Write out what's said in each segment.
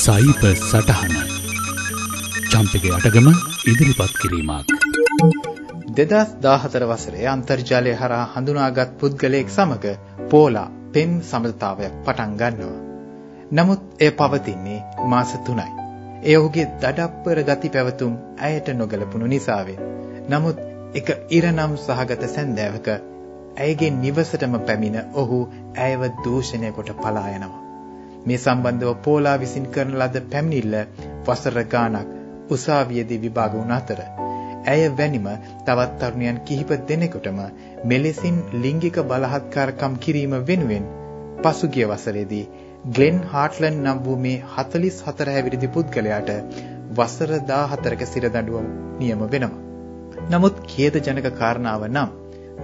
සයිප සටහන චම්පක අටගම ඉදිරිපත් කිරීමක්. දෙදස් දාහතර වසරේ අන්තර්ජාලය හරහා හඳුනාගත් පුද්ගලයෙක් සමග පෝලා පෙම් සමතාවයක් පටන් ගන්නවා. නමුත් එය පවතින්නේ මාස තුනයි. එය ඔහුගේ දඩප්පර ගති පැවතුම් ඇයට නොගැලපුණු නිසාවෙන්. නමුත් එක ඉරනම් සහගත සැන්දෑවක ඇයගේ නිවසටම පැමිණ ඔහු ඇයව දූෂණය කොට පලා යනවා. මේ සම්බන්ධව පෝලා විසින් කරන ලද පැමිණිල්ල වසර ගාණක් උසාවියේදී විභාග වුණ අතර ඇය වැනිම තවත් තරුණියන් කිහිප දෙනෙකුටම මෙලෙසින් ලිංගික බලහත්කාරකම් කිරීම වෙනුවෙන් පසුගිය වසරේදී ග්ලෙන් හාට්ලන් නම් වූ මේ 44 හැවිරිදි පුද්ගලයාට වසර 14ක සිරදඬුවම නියම වෙනවා. නමුත් ඛේදජනක කාරණාව නම්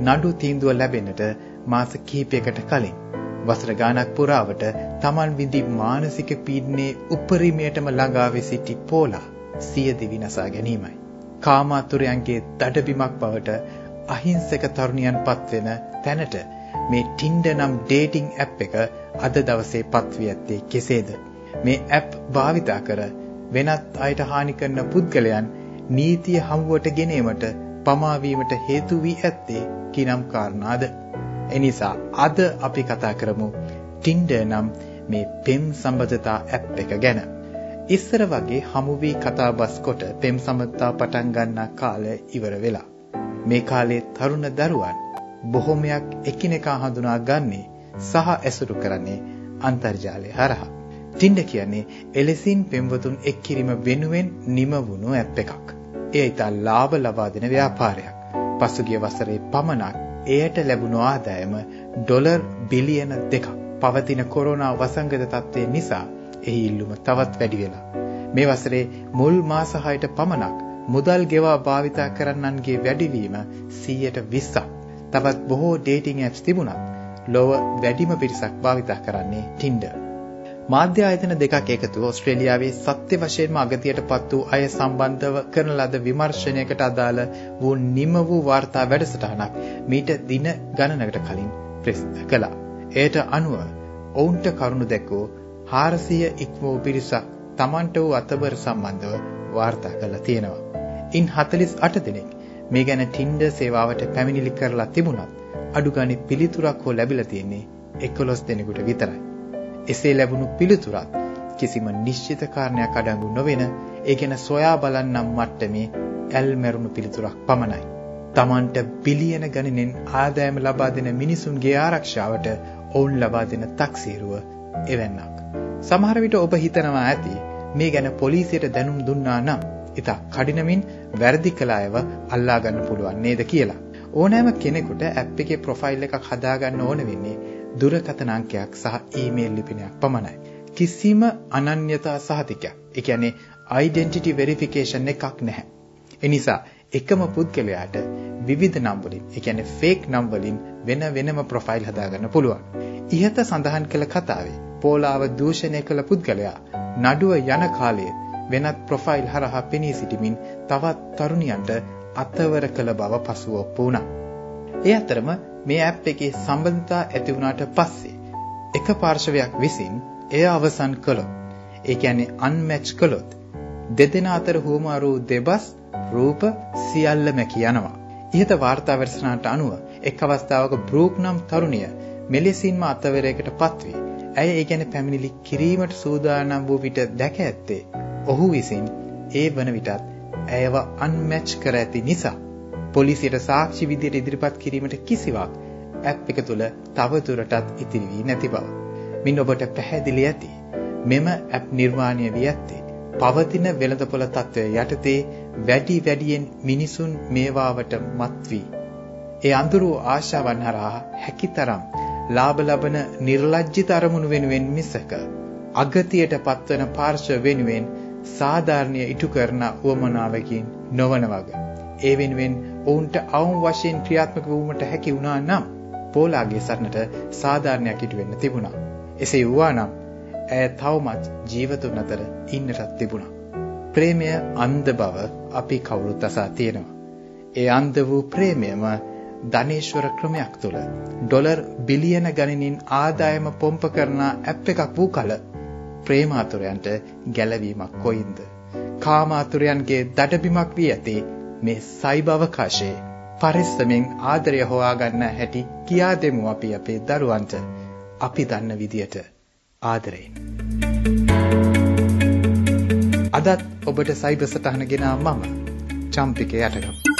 නඩු තීන්දුව ලැබෙන්නට මාස කිහිපයකට කලින් වසර ගාණක් පුරාවට Taman විඳි මානසික පීඩනයේ උපරිමයටම ළඟා වී සිටි පෝලා සියදිවි විනාසා ගැනීමයි. කාමාතුරයන්ගේ දඩබිමක් බවට අහිංසක තරුණියන් පත්වෙන තැනට මේ Tinder නම් ඩේටිං ඇප් එක අද දවසේ පත්වී ඇත්තේ කෙසේද? මේ ඇප් භාවිතා කර වෙනත් අයට හානි කරන පුද්ගලයන් නීතිය හමුවට ගෙනීමට පමාවීමට හේතු වී ඇත්තේ කිනම් කාරණාද? එනිසා අද අපි කතා කරමු Tinder නම් මේ පෙම් සම්බන්ධතා ඇප් එක ගැන. ඉස්සර වගේ හමු වී කතාබස් කොට පෙම් සම්බන්ධතා පටන් ගන්නා කාලය ඉවර වෙලා. මේ කාලේ තරුණ දරුවන් බොහොමයක් එකිනෙකා හඳුනා ගන්නේ සහ ඇසුරු කරන්නේ අන්තර්ජාලය හරහා. Tinder කියන්නේ එලෙසින් පෙම්වතුන් එක් කිරීම වෙනුවෙන් නිම වුණු ඇප් එකක්. එය ඉතා ලාභ ලබා දෙන ව්‍යාපාරයක්. පසුගිය වසරේ පමණක් එයට ලැබුණු ආදායම ඩොලර් බිලියන දෙකක්. පවතින කොරෝනා වසංගත තත්ත්වය නිසා එහි ඉල්ලුම තවත් වැඩි වෙලා. මේ වසරේ මුල් මාස 6ට පමණක් මුදල් ගෙවා භාවිතා කරන්නන්ගේ වැඩිවීම 120ක්. තවත් බොහෝ ඩේටිං ඇප්ස් තිබුණත් ලොව වැඩිම පිරිසක් භාවිතා කරන්නේ Tinder. මාධ්‍ය ආයතන දෙකක් එකතු ඕස්ට්‍රේලියාවේ සත්‍ය වශයෙන්ම අගතියටපත් වූ අය සම්බන්ධව කරන ලද විමර්ශනයකට අදාළ වූ නිම වූ වාර්තා වැඩසටහනක් මීට දින ගණනකට කලින් ප්‍රසිද්ධ කළා. එයට අනුව ඔවුන්ට කරුණු දැක්වූ 400 ඉක්ම වූ පිරිසක් Tamanට වූ අතබර සම්බන්ධව වාර්තා කළා තියෙනවා. ඉන් 48 දෙනෙක් මේ ගැන Tinder සේවාවට පැමිණිලි කරලා තිබුණත් අඩු ගානේ පිළිතුරක් හෝ ලැබිලා තියෙන්නේ 11 දෙනෙකුට විතරයි. එසේ ලැබුණු පිළිතුරත් කිසිම නිශ්චිත කාරණයක් අඩංගු නොවන ඒ ගැන සොයා බලන්නම් මට්ටමේ ඇල්මැරුණු පිළිතුරක් පමණයි. Tamanට බිලියන ගණනෙන් ආදායම ලබා දෙන මිනිසුන්ගේ ආරක්ෂාවට ඔවුන් ලබා දෙන තක්සේරුව එවන්නක්. සමහර විට ඔබ හිතනවා ඇති මේ ගැන පොලිසියට දැනුම් දුන්නා නම් ඉතා කඩිනමින් වැරදි කළ අයව අල්ලා ගන්න පුළුවන් නේද කියලා. ඕනෑම කෙනෙකුට ඇප් එකේ ප්‍රොෆයිල් එකක් හදාගන්න ඕන වෙන්නේ දුරකථන අංකයක් සහ ඊමේල් ලිපිනයක් පමණයි. කිසිම අනන්‍යතා සහතිකයක්, ඒ කියන්නේ identity verification එකක් නැහැ. ඒ නිසා එකම පුද්ගලයාට විවිධ නම් වලින්, ඒ කියන්නේ fake නම් වලින් වෙන වෙනම ප්‍රොෆයිල් හදාගන්න පුළුවන්. ඉහත සඳහන් කළ කතාවේ පෝලාව දූෂණය කළ පුද්ගලයා නඩුව යන කාලයේ වෙනත් ප්‍රොෆයිල් හරහා පෙනී සිටමින් තවත් තරුණියන්ට අතවර කළ බව පසුව ඔප්පු වුණා. ඒ අතරම මේ ඇප් එකේ සම්බන්ධතා ඇති වුණාට පස්සේ එක පාර්ශවයක් විසින් එය අවසන් කළොත් ඒ කියන්නේ අන්මැච් කළොත් දෙදෙනා අතර හුවමාරු දෙබස් රූප සියල්ලම කියනවා. ඉහත වාර්තා වැඩසටහනට අනුව එක් අවස්ථාවක බ්‍රූක් නම් තරුණිය මෙලෙසින්ම අතවරයකට පත්වී ඇය ඒ ගැන පැමිණිලි කිරීමට සූදානම් වූ විට දැක ඇත්තේ ඔහු විසින් ඒ වන විටත් ඇයව අන්මැච් කර ඇති නිසා පොලිසියට සාක්ෂි විදියට ඉදිරිපත් කිරීමට කිසිවක් ඇප් එක තුල තව දුරටත් ඉතිරි වී නැති බව. මින් ඔබට පැහැදිලි ඇති. මෙම ඇප් නිර්මාණය වී ඇත්තේ පවතින වෙළඳපොළ තත්ත්වය යටතේ වැඩි වැඩියෙන් මිනිසුන් මේවාවට මත් වී ඒ අඳුරු ආශාවන් හරහා හැකිතරම් ලාභ ලබන නිර්ලජ්ජිත අරමුණු වෙනුවෙන් මිසක අගතියට පත්වන පාර්ශ්ව වෙනුවෙන් සාධාරණීය ඉටු කරන උවමනාවකින් නොවන වගේ. ඒ වෙනුවෙන් ඔවුන්ට අවම වශයෙන් ක්‍රියාත්මක වීමට හැකි වුණා නම් පෝලාගේ සරණට සාධාරණයක් ඉටු වෙන්න තිබුණා. එසේ වුණා නම් ඇය තවමත් ජීවතුන් අතර ඉන්නටත් තිබුණා. ප්‍රේමය අන්ධ බව අපි කවුරුත් අසා තියෙනවා. ඒ අන්ධ වූ ප්‍රේමයම ධනේශ්වර ක්‍රමයක් තුළ ඩොලර් බිලියන ගණනින් ආදායම පොම්ප කරන ඇප් එකක් වූ කල ප්‍රේමාතුරයන්ට ගැලවීමක් කොයින්ද? කාමාතුරයන්ගේ දඩබිමක් වී ඇති මේ සයිබ අවකාශයේ පරිස්සමෙන් ආදරය හොයාගන්න හැටි කියා දෙමු අපි අපේ දරුවන්ට අපි දන්න විදියට ආදරයෙන්. අදත් ඔබට සයිබ සටහන ගෙනා මම චම්පිකේ යටගම්.